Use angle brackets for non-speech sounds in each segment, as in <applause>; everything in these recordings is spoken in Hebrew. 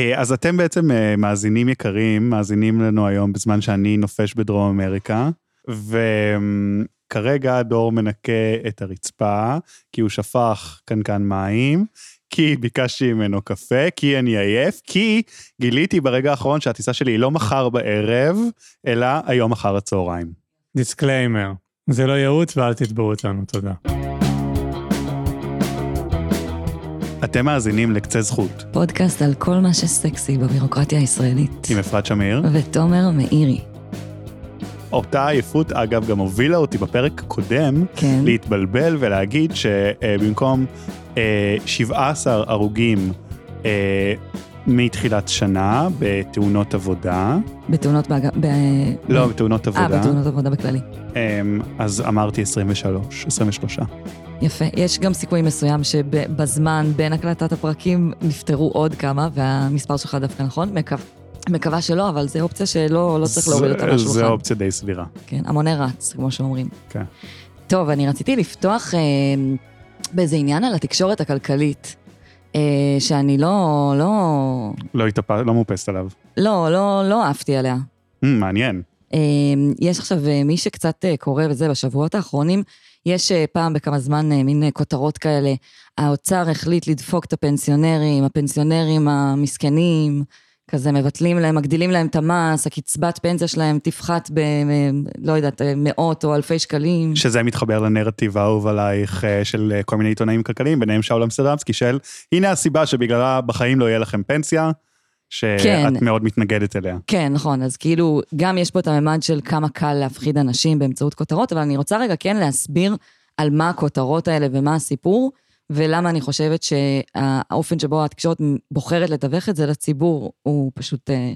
אה, אז אתם בעצם אה, מאזינים יקרים, מאזינים לנו היום בזמן שאני נופש בדרום אמריקה, וכרגע דור מנקה את הרצפה, כי הוא שפך קנקן מים, כי ביקשתי ממנו קפה, כי אני עייף, כי גיליתי ברגע האחרון שהטיסה שלי היא לא מחר בערב, אלא היום אחר הצהריים. disclaimer, זה לא ייעוץ ואל תתבעו אותנו, תודה. אתם מאזינים לקצה זכות, פודקאסט על כל מה שסקסי בבירוקרטיה הישראלית. עם אפרת שמיר. ותומר מאירי. אותה עייפות, אגב, גם הובילה אותי בפרק הקודם כן. להתבלבל ולהגיד שבמקום אה, 17 הרוגים אה, מתחילת שנה בתאונות עבודה, בתאונות באג... ב... לא, בתאונות אה, עבודה, בתאונות עבודה בכללי. אה, אז אמרתי 23, 23. יפה. יש גם סיכוי מסוים שבזמן בין הקלטת הפרקים נפטרו עוד כמה, והמספר שלך דווקא נכון. מקו... מקווה שלא, אבל זו אופציה שלא לא צריך להוריד אותה מהשולחן. זו אופציה די סבירה. כן, המונה רץ, כמו שאומרים. כן. טוב, אני רציתי לפתוח אה, באיזה עניין על התקשורת הכלכלית, אה, שאני לא, לא, לא התאפ... לא מאופסת עליו. לא, לא, לא אהבתי עליה. Mm, מעניין. אה, יש עכשיו אה, מי שקצת אה, קורא וזה, בשבועות האחרונים, יש אה, פעם בכמה זמן אה, מין אה, כותרות כאלה, האוצר החליט לדפוק את הפנסיונרים, הפנסיונרים המסכנים, כזה מבטלים להם, מגדילים להם את המס, הקצבת פנסיה שלהם תפחת ב... לא יודעת, מאות או אלפי שקלים. שזה מתחבר לנרטיב האהוב עלייך אה, של אה, כל מיני עיתונאים כלכליים, ביניהם שאול אמסטרדמסקי, של הנה הסיבה שבגללה בחיים לא יהיה לכם פנסיה, שאת כן. מאוד מתנגדת אליה. כן, נכון, אז כאילו, גם יש פה את הממד של כמה קל להפחיד אנשים באמצעות כותרות, אבל אני רוצה רגע כן להסביר על מה הכותרות האלה ומה הסיפור, ולמה אני חושבת שהאופן שבו התקשורת בוחרת לתווך את זה לציבור, הוא פשוט אה,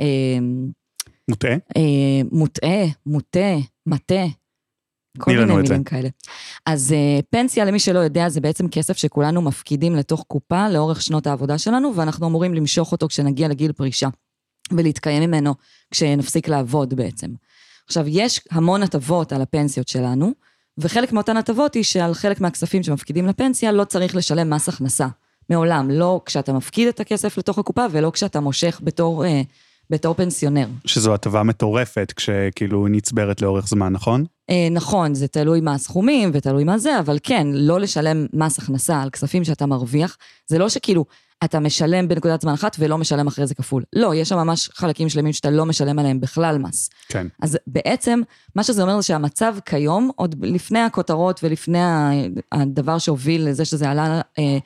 אה, מוטעה? אה, מוטעה, מוטה, מטה. כל מיני את זה. מילים כאלה. אז אה, פנסיה, למי שלא יודע, זה בעצם כסף שכולנו מפקידים לתוך קופה לאורך שנות העבודה שלנו, ואנחנו אמורים למשוך אותו כשנגיע לגיל פרישה, ולהתקיים ממנו כשנפסיק לעבוד בעצם. עכשיו, יש המון הטבות על הפנסיות שלנו, וחלק מאותן הטבות היא שעל חלק מהכספים שמפקידים לפנסיה לא צריך לשלם מס הכנסה. מעולם, לא כשאתה מפקיד את הכסף לתוך הקופה ולא כשאתה מושך בתור, אה, בתור פנסיונר. שזו הטבה מטורפת כשכאילו נצברת לאורך זמן, נכון? אה, נכון, זה תלוי מה הסכומים ותלוי מה זה, אבל כן, לא לשלם מס הכנסה על כספים שאתה מרוויח, זה לא שכאילו אתה משלם בנקודת זמן אחת ולא משלם אחרי זה כפול. לא, יש שם ממש חלקים שלמים שאתה לא משלם עליהם בכלל מס. כן. אז בעצם, מה שזה אומר זה שהמצב כיום, עוד לפני הכותרות ולפני הדבר שהוביל לזה שזה עלה אה,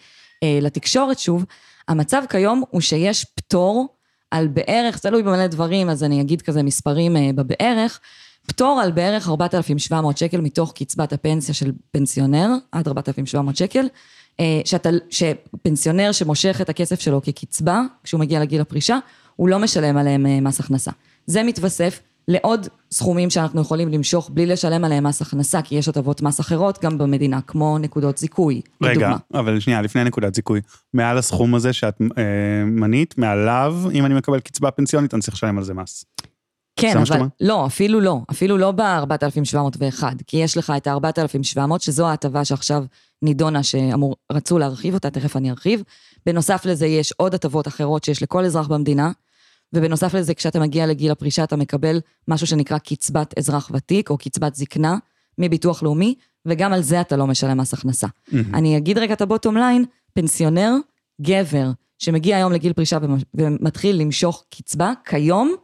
אה, לתקשורת שוב, המצב כיום הוא שיש פטור על בערך, תלוי במלא דברים, אז אני אגיד כזה מספרים אה, בבערך, פטור על בערך 4,700 שקל מתוך קצבת הפנסיה של פנסיונר, עד 4,700 שקל, אה, שאתה, שפנסיונר שמושך את הכסף שלו כקצבה, כשהוא מגיע לגיל הפרישה, הוא לא משלם עליהם אה, מס הכנסה. זה מתווסף לעוד סכומים שאנחנו יכולים למשוך בלי לשלם עליהם מס הכנסה, כי יש הטבות מס אחרות גם במדינה, כמו נקודות זיכוי, רגע, לדוגמה. אבל שנייה, לפני נקודת זיכוי. מעל הסכום הזה שאת אה, מנית, מעליו, אם אני מקבל קצבה פנסיונית, אני צריך לשלם על זה מס. כן, אבל אומרת? לא, אפילו לא, אפילו לא ב-4,701, כי יש לך את ה-4,700, שזו ההטבה שעכשיו נידונה, שרצו להרחיב אותה, תכף אני ארחיב. בנוסף לזה יש עוד הטבות אחרות שיש לכל אזרח במדינה, ובנוסף לזה, כשאתה מגיע לגיל הפרישה, אתה מקבל משהו שנקרא קצבת אזרח ותיק, או קצבת זקנה, מביטוח לאומי, וגם על זה אתה לא משלם מס הכנסה. אני אגיד רגע את הבוטום ליין, פנסיונר, גבר, שמגיע היום לגיל פרישה ומ- ומתחיל למשוך קצבה, כיום,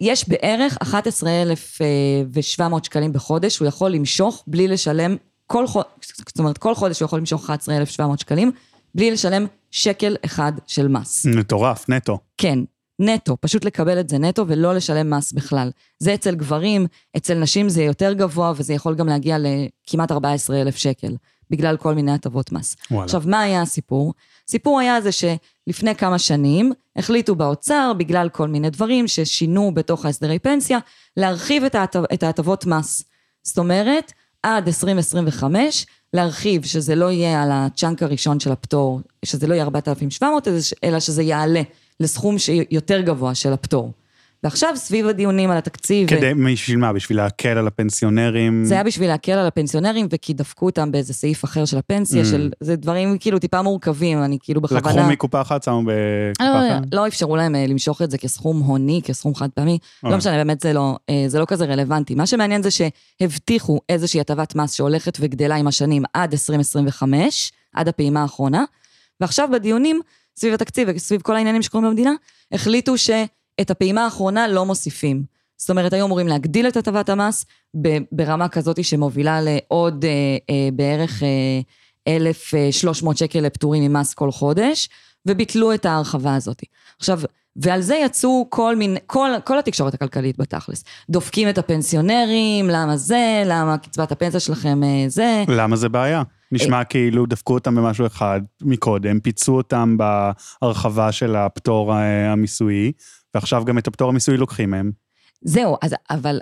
יש בערך 11,700 שקלים בחודש, הוא יכול למשוך בלי לשלם כל חודש, זאת אומרת, כל חודש הוא יכול למשוך 11,700 שקלים, בלי לשלם שקל אחד של מס. מטורף, נטו. כן, נטו, פשוט לקבל את זה נטו ולא לשלם מס בכלל. זה אצל גברים, אצל נשים זה יותר גבוה וזה יכול גם להגיע לכמעט 14,000 שקל, בגלל כל מיני הטבות מס. וואלה. עכשיו, מה היה הסיפור? הסיפור היה זה שלפני כמה שנים החליטו באוצר, בגלל כל מיני דברים ששינו בתוך ההסדרי פנסיה, להרחיב את ההט- את ההטבות מס. זאת אומרת, עד 2025, להרחיב שזה לא יהיה על הצ'אנק הראשון של הפטור, שזה לא יהיה 4,700, אלא שזה יעלה לסכום שיותר גבוה של הפטור. ועכשיו, סביב הדיונים על התקציב... כדי, בשביל מה? בשביל להקל על הפנסיונרים? זה היה בשביל להקל על הפנסיונרים, וכי דפקו אותם באיזה סעיף אחר של הפנסיה, Mm. של... זה דברים כאילו טיפה מורכבים, אני כאילו בכוונה... לקחו מקופה אחת, שמו בקופה לא, לא, אחרת? לא אפשרו להם אה, למשוך את זה כסכום הוני, כסכום חד פעמי. אה. לא משנה, באמת זה לא, אה, זה לא כזה רלוונטי. מה שמעניין זה שהבטיחו איזושהי הטבת מס שהולכת וגדלה עם השנים עד 2025, עד הפעימה האחרונה, ועכשיו בדיונים סביב התקציב וסביב כל העניינים שקורים במדינה, החליטו שאת הפעימה האחרונה לא מוסיפים. זאת אומרת, היו אמורים להגדיל את הטבת המס ברמה כזאת שמובילה לעוד אה, אה, בערך אה, 1,300 שקל לפטורים ממס כל חודש, וביטלו את ההרחבה הזאת. עכשיו, ועל זה יצאו כל מיני, כל, כל התקשורת הכלכלית בתכלס. דופקים את הפנסיונרים, למה זה, למה קצבת הפנסיה שלכם אה, זה. למה זה בעיה? נשמע כאילו דפקו אותם במשהו אחד מקודם, פיצו אותם בהרחבה של הפטור אה, המיסויי, ועכשיו גם את הפטור המיסויי לוקחים מהם. זהו, אז, אבל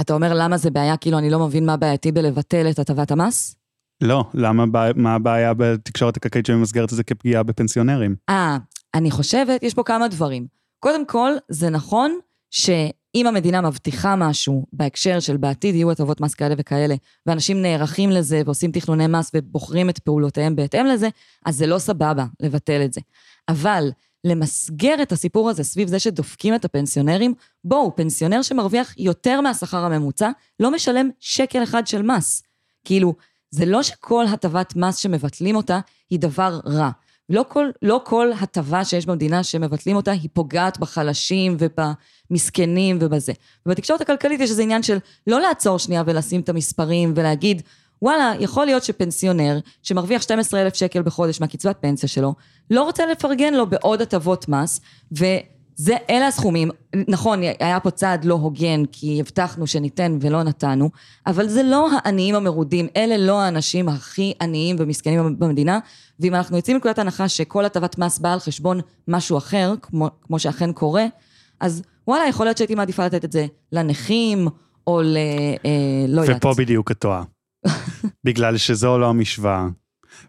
אתה אומר למה זה בעיה, כאילו אני לא מבין מה בעייתי בלבטל את הטבת המס? לא, למה, מה הבעיה בתקשורת הכלכלית שממסגרת את זה כפגיעה בפנסיונרים? אה, אני חושבת, יש פה כמה דברים. קודם כל, זה נכון שאם המדינה מבטיחה משהו בהקשר של בעתיד יהיו הטבות מס כאלה וכאלה, ואנשים נערכים לזה ועושים תכנוני מס ובוחרים את פעולותיהם בהתאם לזה, אז זה לא סבבה לבטל את זה. אבל למסגר את הסיפור הזה סביב זה שדופקים את הפנסיונרים, בואו, פנסיונר שמרוויח יותר מהשכר הממוצע, לא משלם שקל אחד של מס. כאילו, זה לא שכל הטבת מס שמבטלים אותה היא דבר רע. לא כל, לא כל הטבה שיש במדינה שמבטלים אותה, היא פוגעת בחלשים ובמסכנים ובזה. ובתקשורת הכלכלית יש איזה עניין של לא לעצור שנייה ולשים את המספרים ולהגיד, וואלה, יכול להיות שפנסיונר שמרוויח 12,000 שקל בחודש מהקצבת פנסיה שלו, לא רוצה לפרגן לו בעוד הטבות מס, וזה, אלה הסכומים. נכון, היה פה צעד לא הוגן, כי הבטחנו שניתן ולא נתנו, אבל זה לא העניים המרודים, אלה לא האנשים הכי עניים ומסכנים במדינה, ואם אנחנו יוצאים מנקודת הנחה שכל הטבת מס באה על חשבון משהו אחר, כמו, כמו שאכן קורה, אז וואלה, יכול להיות שהייתי מעדיפה לתת את זה לנכים, או ל... אה, לא יודעת. ופה בדיוק את טועה. <laughs> בגלל שזו לא המשוואה.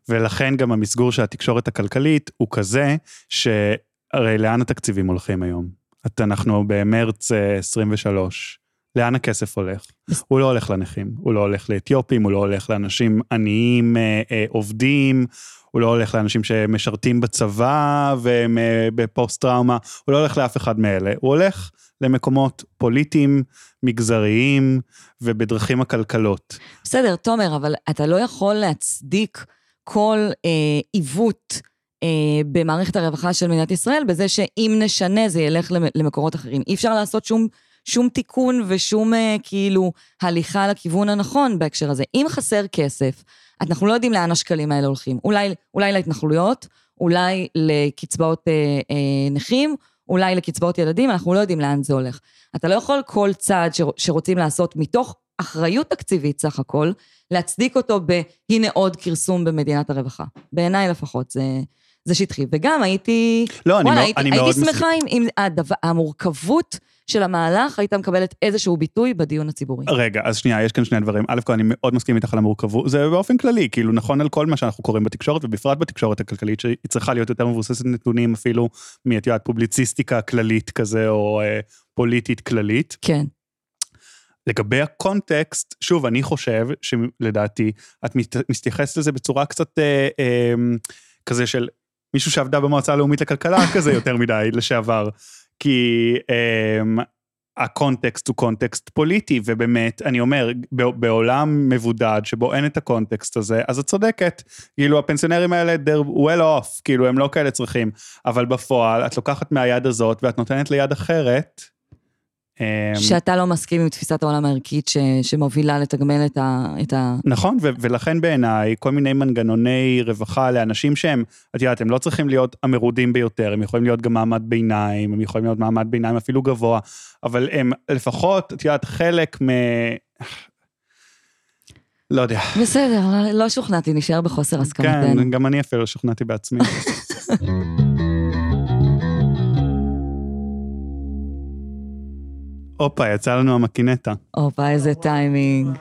ולכן גם המסגור של התקשורת הכלכלית הוא כזה, שהרי לאן התקציבים הולכים היום? אנחנו במרץ אה, 23. לאן הכסף הולך? הוא לא הולך לנכים, הוא לא הולך לאתיופים, הוא לא הולך לאנשים עניים אה, אה, עובדים, הוא לא הולך לאנשים שמשרתים בצבא והם אה, בפוסט-טראומה, הוא לא הולך לאף אחד מאלה, הוא הולך למקומות פוליטיים, מגזריים ובדרכים עקלקלות. בסדר, תומר, אבל אתה לא יכול להצדיק כל אה, עיוות אה, במערכת הרווחה של מדינת ישראל בזה שאם נשנה זה ילך למ- למקורות אחרים. אי אפשר לעשות שום, שום תיקון ושום אה, כאילו הליכה לכיוון הנכון בהקשר הזה. אם חסר כסף, אנחנו לא יודעים לאן השקלים האלה הולכים. אולי, אולי להתנחלויות, אולי לקצבאות אה, אה, נכים, אולי לקצבאות ילדים, אנחנו לא יודעים לאן זה הולך. אתה לא יכול כל צעד ש, שרוצים לעשות מתוך אחריות תקציבית סך הכל, להצדיק אותו ב"הנה עוד כרסום במדינת הרווחה". בעיניי לפחות, זה, זה שטחי. וגם הייתי, לא, אני, וואלה, מאוד- הייתי, אני הייתי מאוד שמחה אם, אם הדבר, המורכבות של המהלך הייתה מקבלת איזשהו ביטוי בדיון הציבורי. רגע, אז שנייה, יש כאן שני דברים. א' כל אני מאוד מסכים איתך על המורכבות, זה באופן כללי, כאילו נכון על כל מה שאנחנו קוראים בתקשורת, ובפרט בתקשורת הכלכלית, שהיא צריכה להיות יותר מבוססת נתונים אפילו מאת יודעת פובליציסטיקה כללית כזה, או אה, פוליטית כללית. כן. לגבי הקונטקסט, שוב, אני חושב שלדעתי, את מת- מתייחסת לזה בצורה קצת אה, אה, כזה של מישהו שעבדה במועצה הלאומית לכלכלה כזה יותר מדי לשעבר. כי אה, הקונטקסט הוא קונטקסט פוליטי, ובאמת, אני אומר, בעולם מבודד שבו אין את הקונטקסט הזה, אז את צודקת. כאילו, הפנסיונרים האלה, they're well off, כאילו, הם לא כאלה צריכים. אבל בפועל, את לוקחת מהיד הזאת ואת נותנת ליד אחרת. אה, שאתה לא מסכים עם תפיסת העולם הערכית ש, שמובילה לתגמל את ה... את ה... נכון, ו- ולכן בעיניי כל מיני מנגנוני רווחה לאנשים שהם, את יודעת, הם לא צריכים להיות המרודים ביותר, הם יכולים להיות גם מעמד ביניים, הם יכולים להיות מעמד ביניים אפילו גבוה, אבל הם לפחות, את יודעת, חלק מ... לא יודע. בסדר, לא שוכנעתי, נשאר בחוסר הסכמתנו. כן, גם אני אפילו שכנעתי בעצמי. <laughs> הופה, יצא לנו המקינטה. הופה, איזה טיימינג.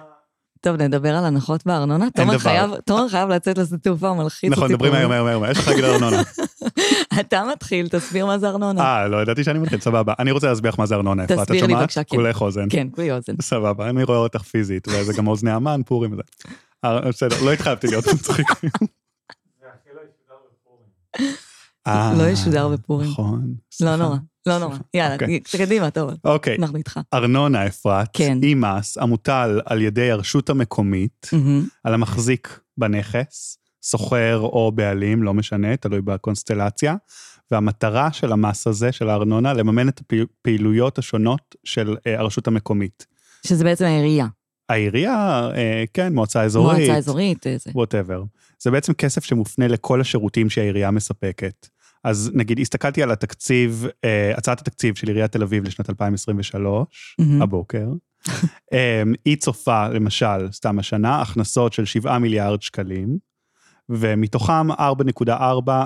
טוב, נדבר על הנחות בארנונה. תומר דבר. חייב, תומר חייב לצאת לשדה תעופה, הוא מלחיץ אותי נכון, דברי פה. מהר, מהר, מהר, יש לך להגיד ארנונה. <laughs> אתה מתחיל, תסביר מה זה ארנונה. אה, לא ידעתי שאני מתחיל, סבבה. אני רוצה להסביר לך מה זה ארנונה, אפרת, את תסביר לי? בבקשה, כן. כולך אוזן. כן, כולי אוזן. סבבה, אני רואה אותך פיזית, וזה גם אוזני המן, פורים וזה. אה, בסדר, לא התחייבתי להיות מצחיק. <laughs> אה, לא ישודר בפורים. נכון. לא. נורא, לא נורא. יאללה, אוקיי. קדימה, טוב, אוקיי, אנחנו איתך. ארנונה, אפרת, כן. היא מס המוטל על ידי הרשות המקומית. על המחזיק בנכס, סוחר או בעלים, לא משנה, תלוי בקונסטלציה, והמטרה של המס הזה, של הארנונה, לממן את הפעילויות השונות של אה, הרשות המקומית. שזה בעצם העירייה. העירייה, אה, כן, מועצה אזורית, מועצה אזורית, אה, זה. ווטאבר. זה בעצם כסף שמופנה לכל השירותים שהעירייה מספקת. אז נגיד, הסתכלתי על התקציב, אה, הצעת התקציב של עיריית תל אביב לשנת 2023, מהמם. הבוקר. אה, היא צופה, למשל, סתם השנה, הכנסות של 7 מיליארד שקלים, ומתוכם 4.4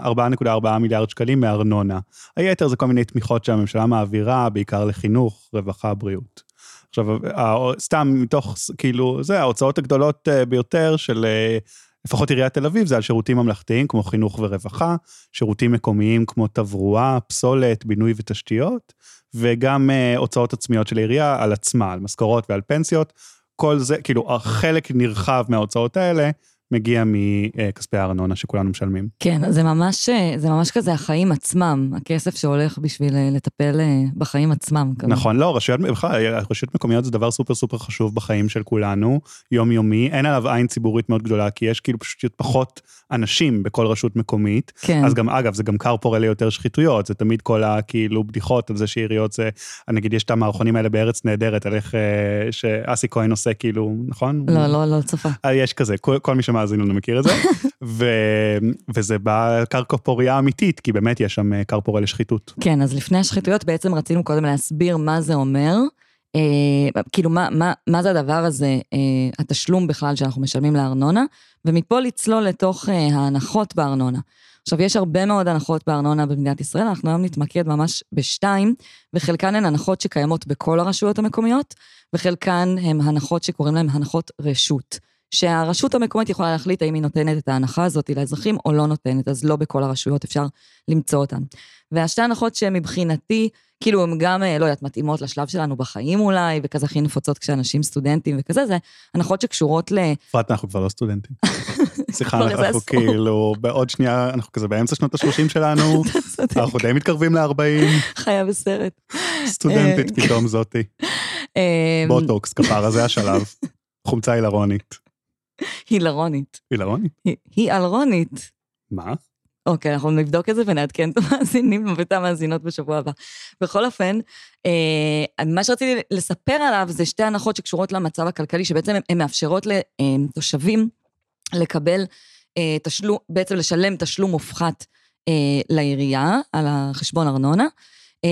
4.4 מיליארד שקלים מארנונה. היתר זה כל מיני תמיכות שהממשלה מעבירה, בעיקר לחינוך, רווחה, בריאות. עכשיו, סתם מתוך, כאילו, זה, ההוצאות הגדולות אה, ביותר של אה, לפחות עיריית תל אביב, זה על שירותים ממלכתיים כמו חינוך ורווחה, שירותים מקומיים כמו תברואה, פסולת, בינוי ותשתיות, וגם אה, הוצאות עצמיות של העירייה על עצמה, על משכורות ועל פנסיות. כל זה, כאילו, חלק נרחב מההוצאות האלה מגיע מכספי הארנונה שכולנו משלמים. כן, זה ממש, אה, זה ממש כזה החיים עצמם, הכסף שהולך בשביל אה, לטפל אה, בחיים עצמם. כזה. נכון, לא, רשויות, רשויות מקומיות זה דבר סופר סופר חשוב בחיים של כולנו, יומיומי, אין עליו עין ציבורית מאוד גדולה, כי יש כאילו פשוט פחות אנשים בכל רשות מקומית. כן. אז גם, אגב, זה גם כר פורה ליותר שחיתויות, זה תמיד כל הכאילו בדיחות על זה שעיריות זה, נגיד, יש את המערכונים האלה בארץ נהדרת, על איך שאסי כהן עושה כאילו, נכון? לא, לא, לא צופה. יש כזה, כל, כל מי שמאזין לנו מכיר את זה, <laughs> ו, וזה בא קרקע פוריה אמיתית, כי באמת יש שם אה, כר פורה לשחיתות. כן, אז לפני השחיתויות בעצם רצינו קודם להסביר מה זה אומר. אה, כאילו, מה, מה, מה זה הדבר הזה, אה, התשלום בכלל שאנחנו משלמים לארנונה, ומפה לצלול לתוך אה, ההנחות בארנונה. עכשיו, יש הרבה מאוד הנחות בארנונה במדינת ישראל, אנחנו היום נתמקד ממש בשתיים, וחלקן הן הנחות שקיימות בכל הרשויות המקומיות, וחלקן הן הנחות שקוראים להן הנחות רשות. שהרשות המקומית יכולה להחליט האם היא נותנת את ההנחה הזאת לאזרחים או לא נותנת, אז לא בכל הרשויות אפשר למצוא אותן. והשתי הנחות שמבחינתי, כאילו הן גם, אה, לא יודעת, מתאימות לשלב שלנו בחיים אולי, וכזה הכי נפוצות כשאנשים סטודנטים וכזה, זה הנחות שקשורות ל... אפרת, אנחנו כבר לא סטודנטים. <laughs> סליחה, אנחנו. כאילו, בעוד שנייה, אנחנו כזה באמצע שנות ה-30 שלנו, <laughs> אנחנו די מתקרבים ל-40, חיה בסרט. סטודנטית אה, פתאום זאתי. אה, בוטוקס, כפרה, זה השלב. <laughs> חומצה הילרונית. <laughs> הילרונית. הילרונית? היא- אלרונית. מה? אוקיי, אנחנו נבדוק את זה ונעדכן את המאזינים <laughs> ואת המאזינות בשבוע הבא. בכל אופן, אה, מה שרציתי לספר עליו זה שתי הנחות שקשורות למצב הכלכלי, שבעצם הן מאפשרות לתושבים לקבל אה, תשלום, בעצם לשלם תשלום מופחת אה, לעירייה על החשבון ארנונה, אה,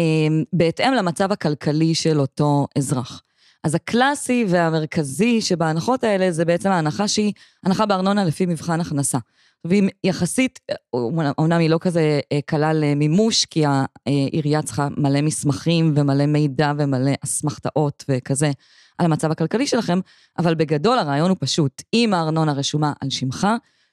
בהתאם למצב הכלכלי של אותו אזרח. אז הקלאסי והמרכזי שבהנחות האלה זה בעצם ההנחה שהיא הנחה בארנונה לפי מבחן הכנסה. והיא יחסית, אומנם היא לא כזה אה, קלה למימוש, כי העירייה צריכה מלא מסמכים ומלא מידע ומלא אסמכתאות וכזה על המצב הכלכלי שלכם, אבל בגדול הרעיון הוא פשוט, אם הארנונה רשומה על שמך,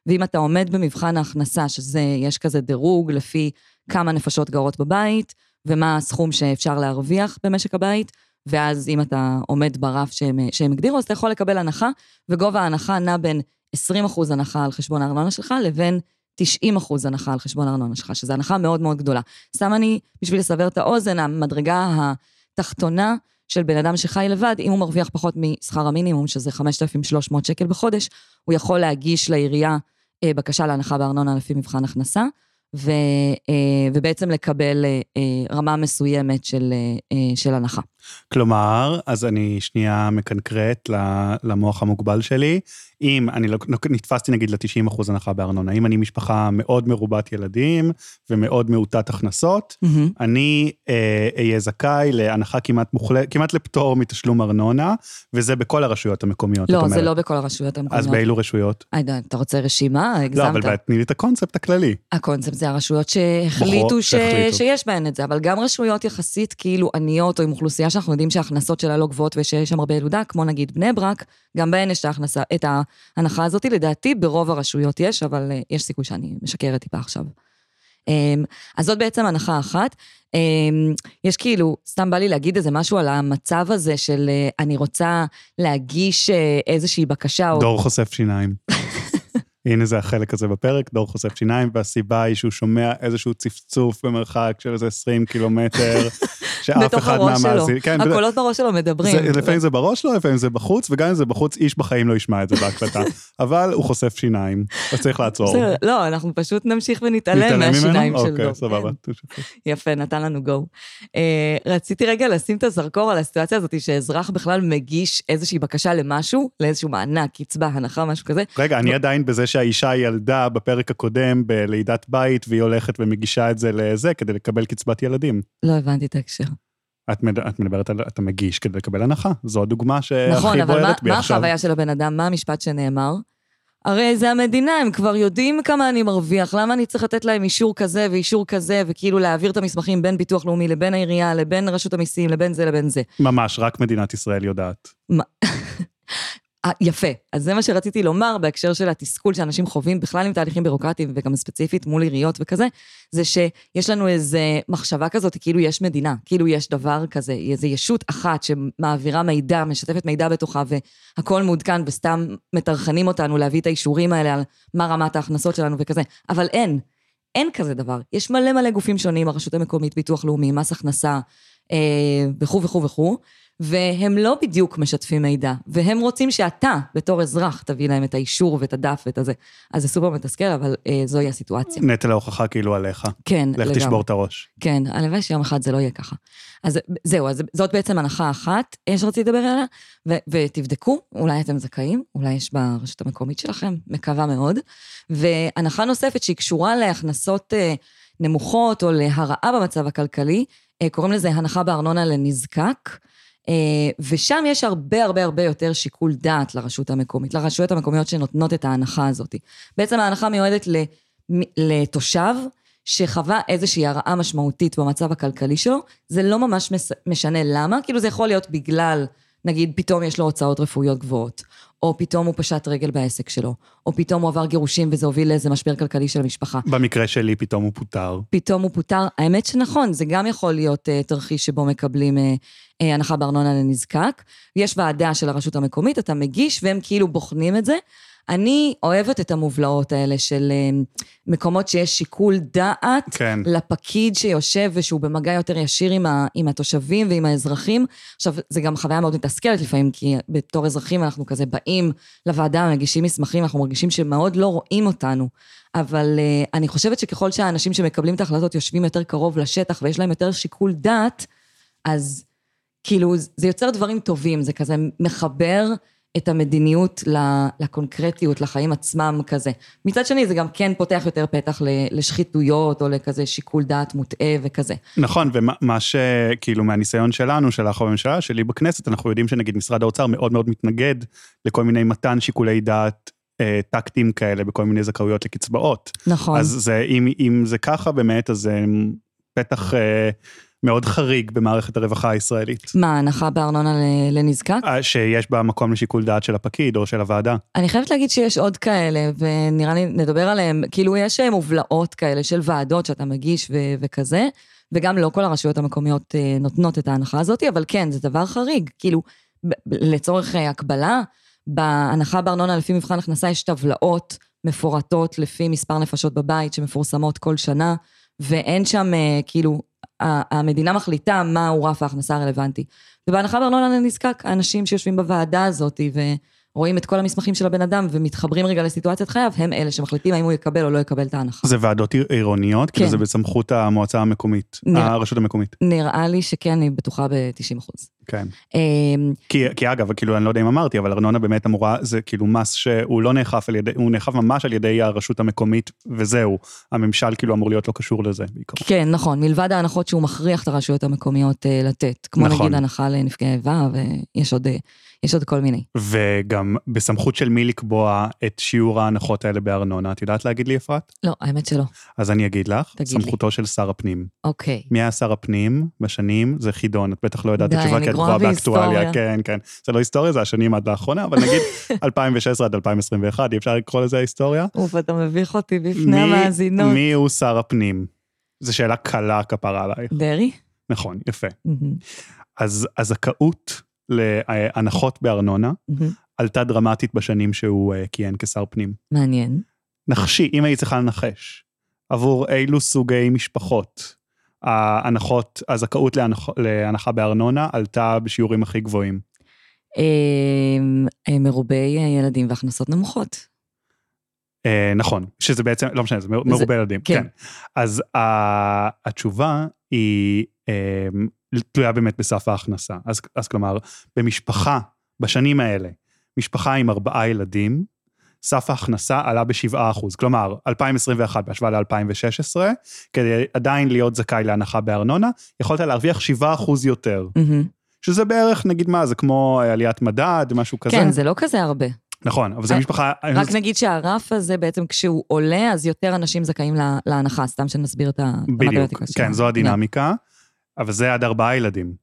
ואם אתה עומד במבחן ההכנסה, שזה, יש כזה דירוג לפי כמה נפשות גרות בבית, ומה הסכום שאפשר להרוויח במשק הבית, ואז אם אתה עומד ברף שהם, שהם הגדירו, אז אתה יכול לקבל הנחה, וגובה ההנחה נע בין 20 אחוז הנחה על חשבון הארנונה שלך, לבין 90 אחוז הנחה על חשבון הארנונה שלך, שזו הנחה מאוד מאוד גדולה. סתם אני, בשביל לסבר את האוזן, המדרגה התחתונה של בן אדם שחי לבד, אם הוא מרוויח פחות משכר המינימום, שזה 5,300 שקל בחודש, הוא יכול להגיש לעירייה אה, בקשה להנחה בארנונה לפי מבחן הכנסה, ו, אה, ובעצם לקבל אה, רמה מסוימת של, אה, של הנחה. כלומר, אז אני שנייה מקנקרט למוח המוגבל שלי. אם אני לא, לא נתפסתי נגיד ל-90 אחוז הנחה בארנונה, אם אני משפחה מאוד מרובת ילדים ומאוד מעוטת הכנסות, מהמם. אני אה, אהיה זכאי להנחה כמעט מוחלט, כמעט לפטור מתשלום ארנונה, וזה בכל הרשויות המקומיות, לא. זה לא בכל הרשויות המקומיות. אז באילו רשויות? עאידה, אתה רוצה רשימה? הגזמת. לא, אבל תני לי את הקונספט הכללי. הקונספט זה הרשויות שהחליטו, ש... שהחליטו. שיש בהן את זה, אבל גם רשויות יחסית כאילו עניות או עם אוכלוסייה בגלל שאנחנו יודעים שההכנסות שלה לא גבוהות ושיש שם הרבה ילודה, כמו נגיד בני ברק, גם בהן יש ההכנסה, את ההנחה הזאת, לדעתי ברוב הרשויות יש, אבל אה, יש סיכוי שאני משקרת טיפה עכשיו. אמ, אז זאת בעצם הנחה אחת. אמ, יש כאילו, סתם בא לי להגיד איזה משהו על המצב הזה של אה, אני רוצה להגיש אה, איזושהי בקשה, או... דור חושף שיניים. <laughs> הנה זה החלק הזה בפרק, דור חושף שיניים, והסיבה היא שהוא שומע איזשהו צפצוף במרחק של איזה 20 קילומטר, <laughs> שאף בתוך אחד הראש שלו. מהמאזינים... כן, הקולות בראש שלו מדברים. זה, לפעמים זה בראש שלו, לפעמים זה בחוץ, וגם אם זה בחוץ, איש בחיים לא ישמע את זה בהקלטה. <laughs> אבל הוא חושף שיניים, אז צריך לעצור. בסדר, לא, אנחנו פשוט נמשיך ונתעלם נתעלם מהשיניים? של דור. אוקיי, סבבה. כן. יפה, נתן לנו גו. אה, רציתי רגע לשים את הזרקור על הסיטואציה הזאת, שאזרח בכלל מגיש איזושהי בקשה למשהו, לאיזשהו מענק, קצבה, הנחה, משהו כזה. רגע, אני עדיין בזה שהאישה ילדה בפרק הקודם בלידת בית, והיא הולכת ומגישה את זה לזה כדי לקבל קצבת ילדים. לא הבנתי את ההקשר. את, מד... את מדברת על, אתה מגיש כדי לקבל הנחה. זו הדוגמה שהכי נכון, אבל מה, בוערת בי מה עכשיו. החוויה של הבן אדם? מה המשפט שנאמר? הרי זה המדינה, הם כבר יודעים כמה אני מרוויח, למה אני צריך לתת להם אישור כזה ואישור כזה, וכאילו להעביר את המסמכים בין ביטוח לאומי לבין העירייה, לבין רשות המיסים, לבין זה לבין זה. ממש, רק מדינת ישראל יודעת. אה, יפה. אז זה מה שרציתי לומר בהקשר של התסכול שאנשים חווים בכלל עם תהליכים בירוקרטיים, וגם ספציפית מול עיריות וכזה, זה שיש לנו איזה מחשבה כזאת, כאילו יש מדינה, כאילו יש דבר כזה, איזו ישות אחת שמעבירה מידע, משתפת מידע בתוכה, והכול מעודכן, וסתם מטרחנים אותנו להביא את האישורים האלה על מה רמת ההכנסות שלנו וכזה. אבל אין, אין כזה דבר. יש מלא מלא גופים שונים, הרשות המקומית, ביטוח לאומי, מס הכנסה, אה, וכו' וכו' וכו', והם לא בדיוק משתפים מידע, והם רוצים שאתה, בתור אזרח, תביא להם את האישור ואת הדף ואת הזה. אז זה סופר מתסכל, אבל אה, זוהי הסיטואציה. נטל ההוכחה כאילו עליך. כן, לך לגמרי. תשבור את הראש. כן, הלוואי שיום אחד זה לא יהיה ככה. אז זהו, אז זאת בעצם הנחה אחת אה, שרציתי לדבר עליה, ו- ותבדקו, אולי אתם זכאים, אולי יש ברשות המקומית שלכם, מקווה מאוד. והנחה נוספת שהיא קשורה להכנסות אה, נמוכות או להרעה במצב הכלכלי, אה, קוראים לזה הנחה בארנונה לנזקק. אה, ושם יש הרבה הרבה הרבה יותר שיקול דעת לרשות המקומית, לרשויות המקומיות שנותנות את ההנחה הזאת. בעצם ההנחה מיועדת לתושב שחווה איזושהי הרעה משמעותית במצב הכלכלי שלו, זה לא ממש משנה למה, כאילו זה יכול להיות בגלל, נגיד פתאום יש לו הוצאות רפואיות גבוהות, או פתאום הוא פשט רגל בעסק שלו, או פתאום הוא עבר גירושים וזה הוביל לאיזה משבר כלכלי של המשפחה. במקרה שלי פתאום הוא פוטר. פתאום הוא פוטר. האמת שנכון, זה גם יכול להיות uh, תרחיש שבו מקבלים uh, uh, הנחה בארנונה לנזקק. יש ועדה של הרשות המקומית, אתה מגיש והם כאילו בוחנים את זה. אני אוהבת את המובלעות האלה של uh, מקומות שיש שיקול דעת כן. לפקיד שיושב ושהוא במגע יותר ישיר עם, ה, עם התושבים ועם האזרחים. עכשיו, זה גם חוויה מאוד מתסכלת לפעמים, כי בתור אזרחים אנחנו כזה באים לוועדה, מגישים מסמכים, אנחנו מרגישים שמאוד לא רואים אותנו. אבל uh, אני חושבת שככל שהאנשים שמקבלים את ההחלטות יושבים יותר קרוב לשטח ויש להם יותר שיקול דעת, אז כאילו זה יוצר דברים טובים, זה כזה מחבר את המדיניות לקונקרטיות, לחיים עצמם כזה. מצד שני, זה גם כן פותח יותר פתח לשחיתויות או לכזה שיקול דעת מוטעה וכזה. נכון, ומה שכאילו מהניסיון שלנו, שלך בממשלה, שלי בכנסת, אנחנו יודעים שנגיד משרד האוצר מאוד מאוד מתנגד לכל מיני מתן שיקולי דעת אה, טקטיים כאלה בכל מיני זכאויות לקצבאות. נכון. אז זה, אם, אם זה ככה באמת, אז זה פתח אה, מאוד חריג במערכת הרווחה הישראלית. מה, הנחה בארנונה לנזקק? אה, שיש בה מקום לשיקול דעת של הפקיד או של הוועדה. אני חייבת להגיד שיש עוד כאלה, ונראה לי נדבר עליהם, כאילו יש אה, מובלעות כאלה של ועדות שאתה מגיש ו- וכזה, וגם לא כל הרשויות המקומיות אה, נותנות את ההנחה הזאת, אבל כן, זה דבר חריג. כאילו, לצורך הקבלה, בהנחה בארנונה לפי מבחן הכנסה יש טבלאות מפורטות לפי מספר נפשות בבית שמפורסמות כל שנה, ואין שם, כאילו, המדינה מחליטה מהו רף ההכנסה הרלוונטי. ובהנחה בארנונה לנזקק, האנשים שיושבים בוועדה הזאת ורואים את כל המסמכים של הבן אדם ומתחברים רגע לסיטואציית חייו, הם אלה שמחליטים האם הוא יקבל או לא יקבל את ההנחה. זה ועדות עיר- עירוניות? כאילו כן. זה בסמכות המועצה המקומית, נראה- הרשות המקומית. נראה לי שכן, אני בטוחה ב-90 אחוז. כן. אמ, כי, כי אגב, כאילו, אני לא יודע אם אמרתי, אבל ארנונה באמת אמורה, זה כאילו מס שהוא לא נאכף על ידי, הוא נאכף ממש על ידי הרשות המקומית, וזהו. הממשל כאילו אמור להיות לא קשור לזה בעיקר. כן, נכון, מלבד ההנחות שהוא מכריח את הרשויות המקומיות אה, לתת, כמו נכון. נגיד הנחה לנפגעי איבה, ויש עוד, אה, יש עוד כל מיני. וגם בסמכות של מי לקבוע את שיעור ההנחות האלה בארנונה, את יודעת להגיד לי, אפרת? לא, האמת שלא. אז אני אגיד לך, תגיד לי. סמכותו של שר הפנים. אוקיי. מי היה שר הפנים בשנים? זה חידון, את בטח לא יודעת את התשובה, כי את גרועה באקטואליה. כן, כן. זה לא היסטוריה, זה השנים עד לאחרונה, אבל נגיד <laughs> 2016 עד 2021, אי אפשר לקרוא לזה היסטוריה? אוף, אתה מביך אותי בפני המאזינות. מי הוא שר הפנים? זו שאלה קלה כפרה עלייך. דרעי? נכון, יפה. אז הזכאות להנחות בארנונה. עלתה דרמטית בשנים שהוא אה, כיהן כשר פנים. מעניין. נחשי, אם היית צריכה לנחש, עבור אילו סוגי משפחות ההנחות, הזכאות להנח, להנחה בארנונה עלתה בשיעורים הכי גבוהים. מרובי אה, ילדים והכנסות נמוכות. אה, נכון, שזה בעצם, לא משנה, זה מר- מרובה ילדים, כן. כן. אז התשובה היא אה, תלויה באמת בסף ההכנסה. אז, אז כלומר, במשפחה, בשנים האלה, משפחה עם ארבעה ילדים, סף ההכנסה עלה ב-7%. כלומר, 2021 בהשוואה ל-2016, כדי עדיין להיות זכאי להנחה בארנונה, יכולת להרוויח 7% יותר. מהמם. שזה בערך, נגיד מה, זה כמו עליית מדד, משהו כזה. כן, זה לא כזה הרבה. נכון, אבל זו אה, משפחה... רק נגיד שהרף הזה בעצם כשהוא עולה, אז יותר אנשים זכאים לה- להנחה, סתם שנסביר את המתמטיקה של כן, זו הדינמיקה. אבל זה עד ארבעה ילדים.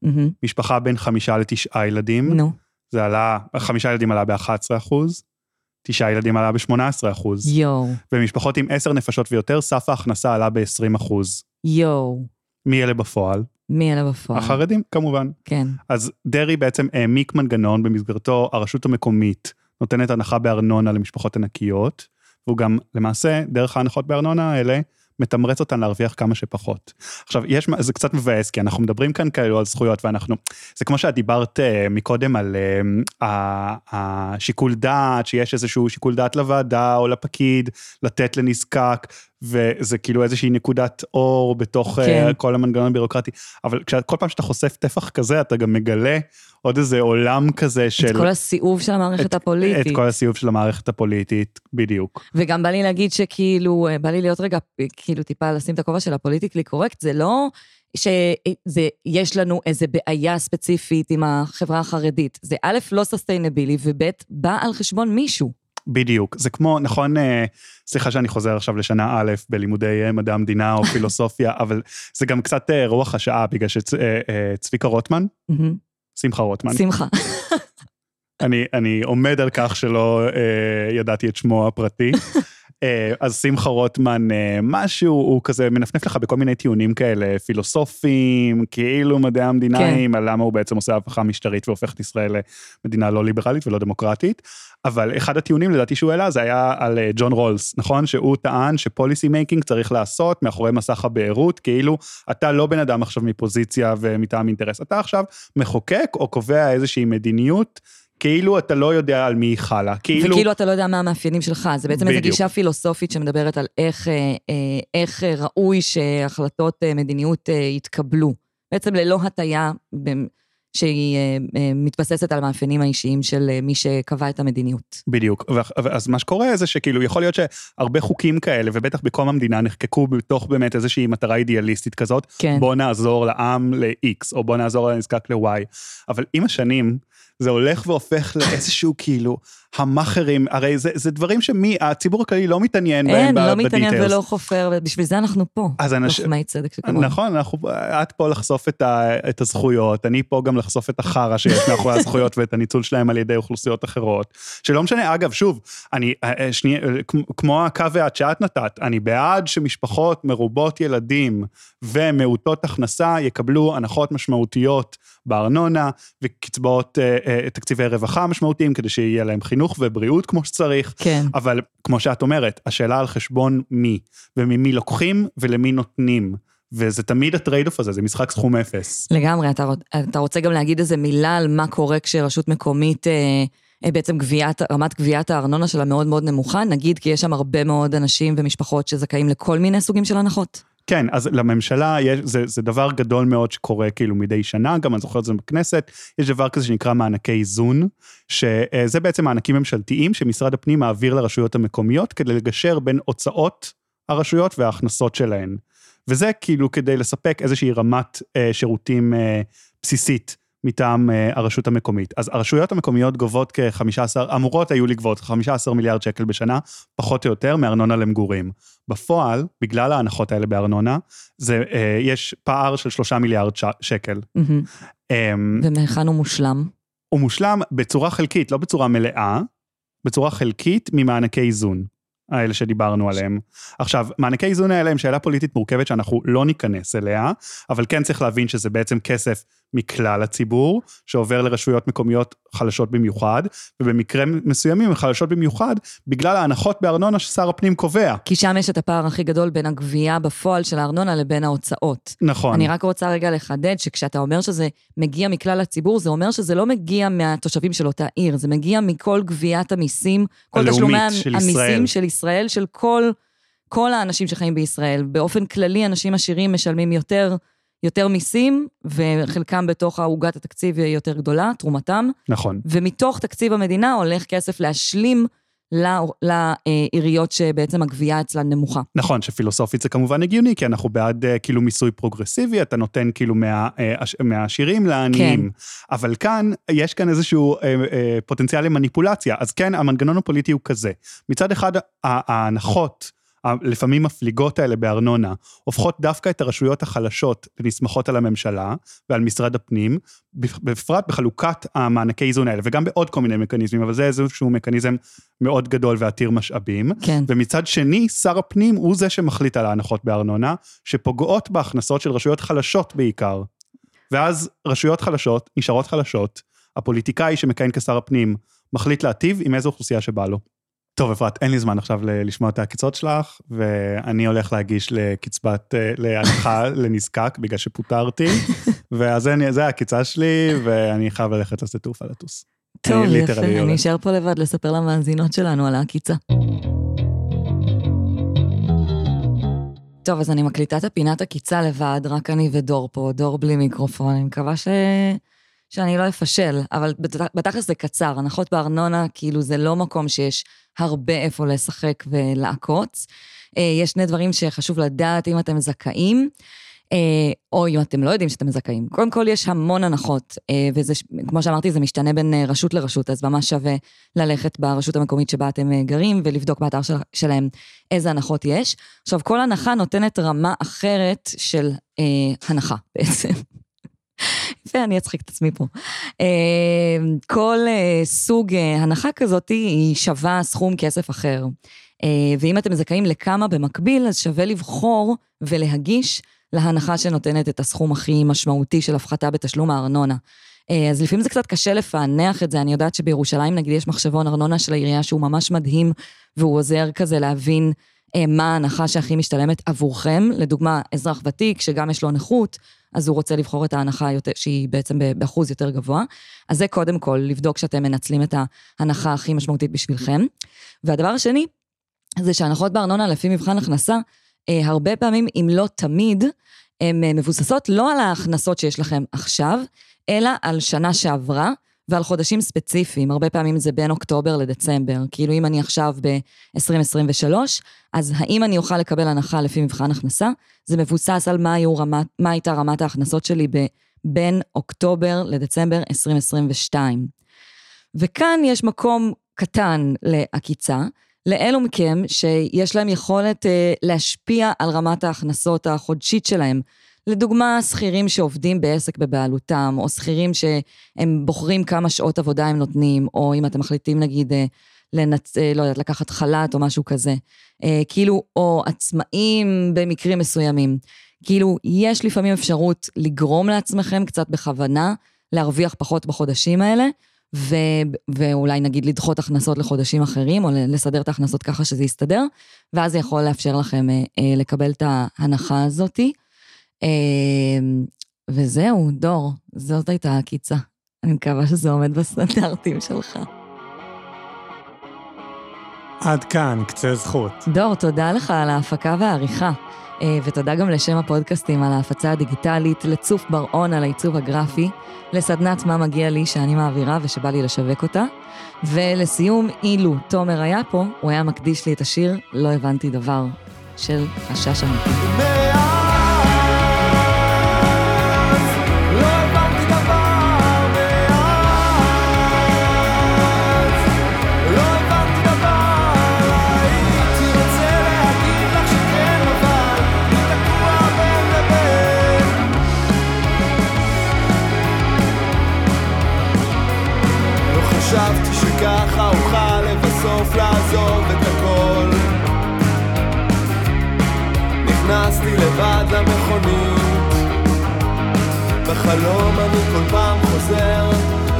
משפחה בין חמישה לתשעה ילדים, נו, זה עלה, חמישה ילדים עלה ב-11 אחוז, תשעה ילדים עלה ב-18 אחוז, יואו, ומשפחות עם עשר נפשות ויותר, סף ההכנסה עלה ב-20 אחוז. יואו. מי אלה בפועל? מי אלה בפועל? החרדים, כמובן. כן. אז דרעי בעצם העמיק מנגנון במסגרתו הרשות המקומית נותנת הנחה בארנונה למשפחות ענקיות, והוא גם למעשה, דרך ההנחות בארנונה האלה, מתמרץ אותן להרוויח כמה שפחות. עכשיו, יש, זה קצת מבאס, כי אנחנו מדברים כאן כאילו על זכויות, ואנחנו, זה כמו שאת דיברת אה, מקודם על אה, השיקול דעת, שיש איזשהו שיקול דעת לוועדה או לפקיד, לתת לנזקק, וזה כאילו איזושהי נקודת אור בתוך כן. כן. כל המנגנון הבירוקרטי. אבל כל פעם שאתה חושף טפח כזה, אתה גם מגלה עוד איזה עולם כזה של... את כל הסיאוב של המערכת הפוליטית. את כל הסיאוב של המערכת הפוליטית, בדיוק. וגם בא לי להגיד שכאילו, אה, בא לי להיות רגע, אה, כאילו טיפה לשים את הכובע של ה politically correct, זה לא שיש לנו איזה בעיה ספציפית עם החברה החרדית. זה א', לא sustainable, וב', בא על חשבון מישהו. בדיוק. זה כמו, נכון, אה, סליחה שאני חוזר עכשיו לשנה א' בלימודי אה, מדעי המדינה או <laughs> פילוסופיה, אבל זה גם קצת אה, רוח השעה, בגלל שצביקה רוטמן. שמחה רוטמן, שמחה. אני, אני עומד על כך שלא אה, ידעתי את שמו הפרטי. <laughs> אה, אז שמחה רוטמן, אה, משהו, הוא כזה מנפנף לך בכל מיני טיעונים כאלה פילוסופיים, כאילו מדעי המדינאים, כן. על למה הוא בעצם עושה הפיכה משטרית והופך את ישראל למדינה לא ליברלית ולא דמוקרטית. אבל אחד הטיעונים לדעתי שהוא העלה זה היה על אה, ג'ון רולס, נכון? שהוא טען ש policy making צריך לעשות מאחורי מסך הבערות, כאילו אתה לא בן אדם עכשיו מפוזיציה ומטעם אינטרס, אתה עכשיו מחוקק או קובע איזושהי מדיניות. כאילו אתה לא יודע על מי היא חלה, כאילו... וכאילו אתה לא יודע מה המאפיינים שלך, זה בעצם איזו. גישה פילוסופית שמדברת על איך, אה, אה, איך אה, ראוי שהחלטות מדיניות יתקבלו. בעצם ללא הטיה שהיא מתבססת על המאפיינים האישיים של מי שקבע את המדיניות. בדיוק, אז מה שקורה זה שכאילו יכול להיות שהרבה חוקים כאלה, ובטח בקום המדינה נחקקו בתוך באמת איזושהי מטרה אידיאליסטית כזאת, כן. בוא נעזור לעם ל-X, או בוא נעזור לנזקק ל-Y, אבל עם השנים, זה הולך והופך לאיזשהו כאילו, המאכערים, הרי זה, זה דברים שמי, הציבור הכללי לא מתעניין בהם אין, ב- לא מתעניין בדיטיילס. ולא חופר, ובשביל זה אנחנו פה. אז אנשים- לוחמי צדק שכמונו. נכון, אנחנו, את פה לחשוף את, ה, את הזכויות, אני פה גם לחשוף את החרא שיש מאחורי הזכויות ואת הניצול שלהם על ידי אוכלוסיות אחרות. שלא משנה, אגב, שוב, אני, אה, אה, כמו- כמו הקו ואת שאת נתת, אני בעד שמשפחות מרובות ילדים ומעוטות הכנסה יקבלו הנחות משמעותיות בארנונה וקצבאות, אה, אה, תקציבי רווחה משמעותיים כדי שיהיה להם חינוך ובריאות כמו שצריך. כן. אבל כמו שאת אומרת, השאלה על חשבון מי, וממי לוקחים ולמי נותנים. וזה תמיד ה trade off הזה, זה משחק סכום אפס. לגמרי, אתה, אתה רוצה גם להגיד איזה מילה על מה קורה כשרשות מקומית, אה, אה, בעצם גביית, רמת גביית הארנונה שלה מאוד מאוד נמוכה, נגיד כי יש שם הרבה מאוד אנשים ומשפחות שזכאים לכל מיני סוגים של הנחות. כן, אז לממשלה יש, זה, זה דבר גדול מאוד שקורה כאילו מדי שנה, גם אני זוכר את זה בכנסת, יש דבר כזה שנקרא מענקי איזון, שזה בעצם מענקים ממשלתיים שמשרד הפנים מעביר לרשויות המקומיות כדי לגשר בין הוצאות הרשויות וההכנסות שלהן. וזה כאילו כדי לספק איזושהי רמת אה, שירותים אה, בסיסית. מטעם אה, הרשות המקומית. אז הרשויות המקומיות גובות כ-15, אמורות היו לגבות 15 מיליארד שקל בשנה, פחות או יותר, מארנונה למגורים. בפועל, בגלל ההנחות האלה בארנונה, זה, אה, יש פער של 3 מיליארד ש- שקל. מהמם. אמ, ומהיכן הוא מושלם? הוא מושלם בצורה חלקית, לא בצורה מלאה, בצורה חלקית ממענקי איזון. האלה שדיברנו עליהם. עכשיו, מענקי איזון האלה הם שאלה פוליטית מורכבת שאנחנו לא ניכנס אליה, אבל כן צריך להבין שזה בעצם כסף מכלל הציבור, שעובר לרשויות מקומיות חלשות במיוחד, ובמקרה מסוימים הן חלשות במיוחד, בגלל ההנחות בארנונה ששר הפנים קובע. כי שם יש את הפער הכי גדול בין הגבייה בפועל של הארנונה לבין ההוצאות. נכון. אני רק רוצה רגע לחדד שכשאתה אומר שזה מגיע מכלל הציבור, זה אומר שזה לא מגיע מהתושבים של אותה עיר, זה מגיע מכל גביית המיסים, כל תשלומי של המיסים ישראל. של ישראל, של כל, כל האנשים שחיים בישראל. באופן כללי, אנשים עשירים משלמים יותר, יותר מיסים, וחלקם בתוך העוגת התקציב יותר גדולה, תרומתם, נכון. ומתוך תקציב המדינה הולך כסף להשלים לעיריות שבעצם הגבייה אצלן נמוכה. נכון, שפילוסופית זה כמובן הגיוני, כי אנחנו בעד אה, כאילו מיסוי פרוגרסיבי, אתה נותן כאילו מה, אה, מהעשירים לעניים. כן. אבל כאן, יש כאן איזשהו אה, אה, פוטנציאל למניפולציה. אז כן, המנגנון הפוליטי הוא כזה. מצד אחד, ההנחות, ה- לפעמים מפליגות האלה בארנונה, הופכות דווקא את הרשויות החלשות לנסמכות על הממשלה ועל משרד הפנים, בפ- בפרט בחלוקת המענקי איזון האלה, וגם בעוד כל מיני מכניזמים, אבל זה איזשהו מכניזם מאוד גדול ועתיר משאבים. כן. ומצד שני, שר הפנים הוא זה שמחליט על ההנחות בארנונה, שפוגעות בהכנסות של רשויות חלשות בעיקר. ואז רשויות חלשות נשארות חלשות, הפוליטיקאי שמכהן כשר הפנים מחליט להטיב עם איזו אוכלוסייה שבא לו. טוב, אפרת, אין לי זמן עכשיו לשמוע את העקיצות שלך, ואני הולך להגיש לקצבת, אה, להנחה <laughs> לנזקק בגלל שפוטרתי, ואז זה העקיצה שלי, ואני חייב ללכת לשדה תעופה לטוס. טוב, יפה, אני. אשאר פה לבד לספר למאזינות שלנו על העקיצה. טוב, אז אני מקליטה את הפינת עקיצה לבד, רק אני ודור פה, דור בלי מיקרופון, אני מקווה ש... שאני לא אפשל, אבל בת- בתכלס זה קצר, הנחות בארנונה, כאילו זה לא מקום שיש הרבה איפה לשחק ולעקוץ. אה, יש שני דברים שחשוב לדעת אם אתם זכאים. אה, או אם אתם לא יודעים שאתם זכאים. קודם כל, יש המון הנחות, אה, וזה, כמו שאמרתי, זה משתנה בין רשות לרשות, אז ממש שווה ללכת ברשות המקומית שבה אתם גרים ולבדוק באתר של, שלהם איזה הנחות יש. עכשיו, כל הנחה נותנת רמה אחרת של אה, הנחה בעצם. יפה, אני אצחיק את עצמי פה. אה, כל אה, סוג אה, הנחה כזאת היא שווה סכום כסף אחר. ואם אתם זכאים לכמה במקביל, אז שווה לבחור ולהגיש להנחה שנותנת את הסכום הכי משמעותי של הפחתה בתשלום הארנונה. אז לפעמים זה קצת קשה לפענח את זה, אני יודעת שבירושלים נגיד יש מחשבון ארנונה של העירייה שהוא ממש מדהים, והוא עוזר כזה להבין מה ההנחה שהכי משתלמת עבורכם. לדוגמה, אזרח ותיק שגם יש לו נכות, אז הוא רוצה לבחור את ההנחה יותר, שהיא בעצם באחוז יותר גבוה. אז זה קודם כל, לבדוק שאתם מנצלים את ההנחה הכי משמעותית בשבילכם. והדבר השני, זה שהנחות בארנונה לפי מבחן הכנסה, אה, הרבה פעמים, אם לא תמיד, הן אה, מבוססות לא על ההכנסות שיש לכם עכשיו, אלא על שנה שעברה ועל חודשים ספציפיים. הרבה פעמים זה בין אוקטובר לדצמבר. כאילו אם אני עכשיו ב-2023, אז האם אני אוכל לקבל הנחה לפי מבחן הכנסה? זה מבוסס על מה, רמת, מה הייתה רמת ההכנסות שלי בין אוקטובר לדצמבר 2022. וכאן יש מקום קטן לעקיצה, לאלו מכם שיש להם יכולת אה, להשפיע על רמת ההכנסות החודשית שלהם. לדוגמה, שכירים שעובדים בעסק בבעלותם, או שכירים שהם בוחרים כמה שעות עבודה הם נותנים, או אם אתם מחליטים נגיד אה, לנצ... אה, לא יודעת, לקחת חל"ת או משהו כזה. אה, כאילו, או עצמאים במקרים מסוימים. כאילו, יש לפעמים אפשרות לגרום לעצמכם קצת בכוונה להרוויח פחות בחודשים האלה, ו... ואולי נגיד לדחות הכנסות לחודשים אחרים, או לסדר את ההכנסות ככה שזה יסתדר, ואז זה יכול לאפשר לכם אה, אה, לקבל את ההנחה הזאתי. אה, וזהו, דור, זאת הייתה העקיצה. אני מקווה שזה עומד בסטנדרטים שלך. עד כאן, קצה זכות. דור, תודה לך על ההפקה והעריכה. אה, ותודה גם לשם הפודקאסטים על ההפצה הדיגיטלית, לצוף בר-און על העיצוב הגרפי, לסדנת מה מגיע לי שאני מעבירה ושבא לי לשווק אותה, ולסיום, אילו תומר היה פה, הוא היה מקדיש לי את השיר "לא הבנתי דבר" של השש אמיתי. שככה אוכל לבסוף לעזוב את הכל. נכנסתי לבד למכונית. בחלום אני כל פעם חוזר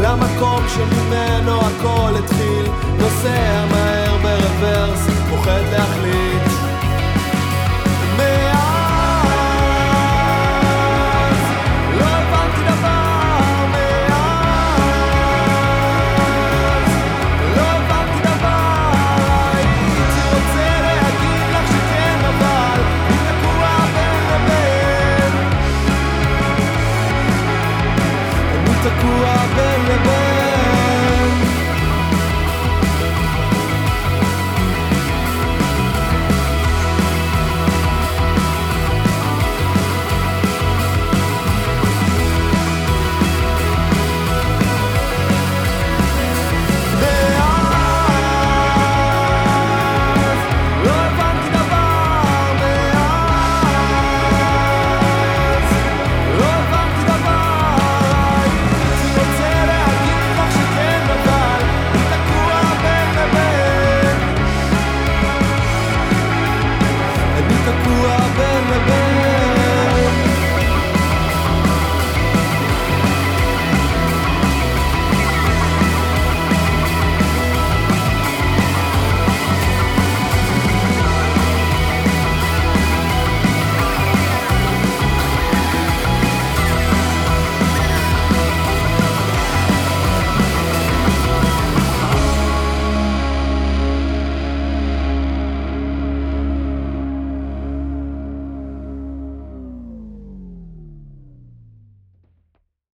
למקום שממנו הכל התחיל. נוסע מהר ברוורס, פוחד להחליט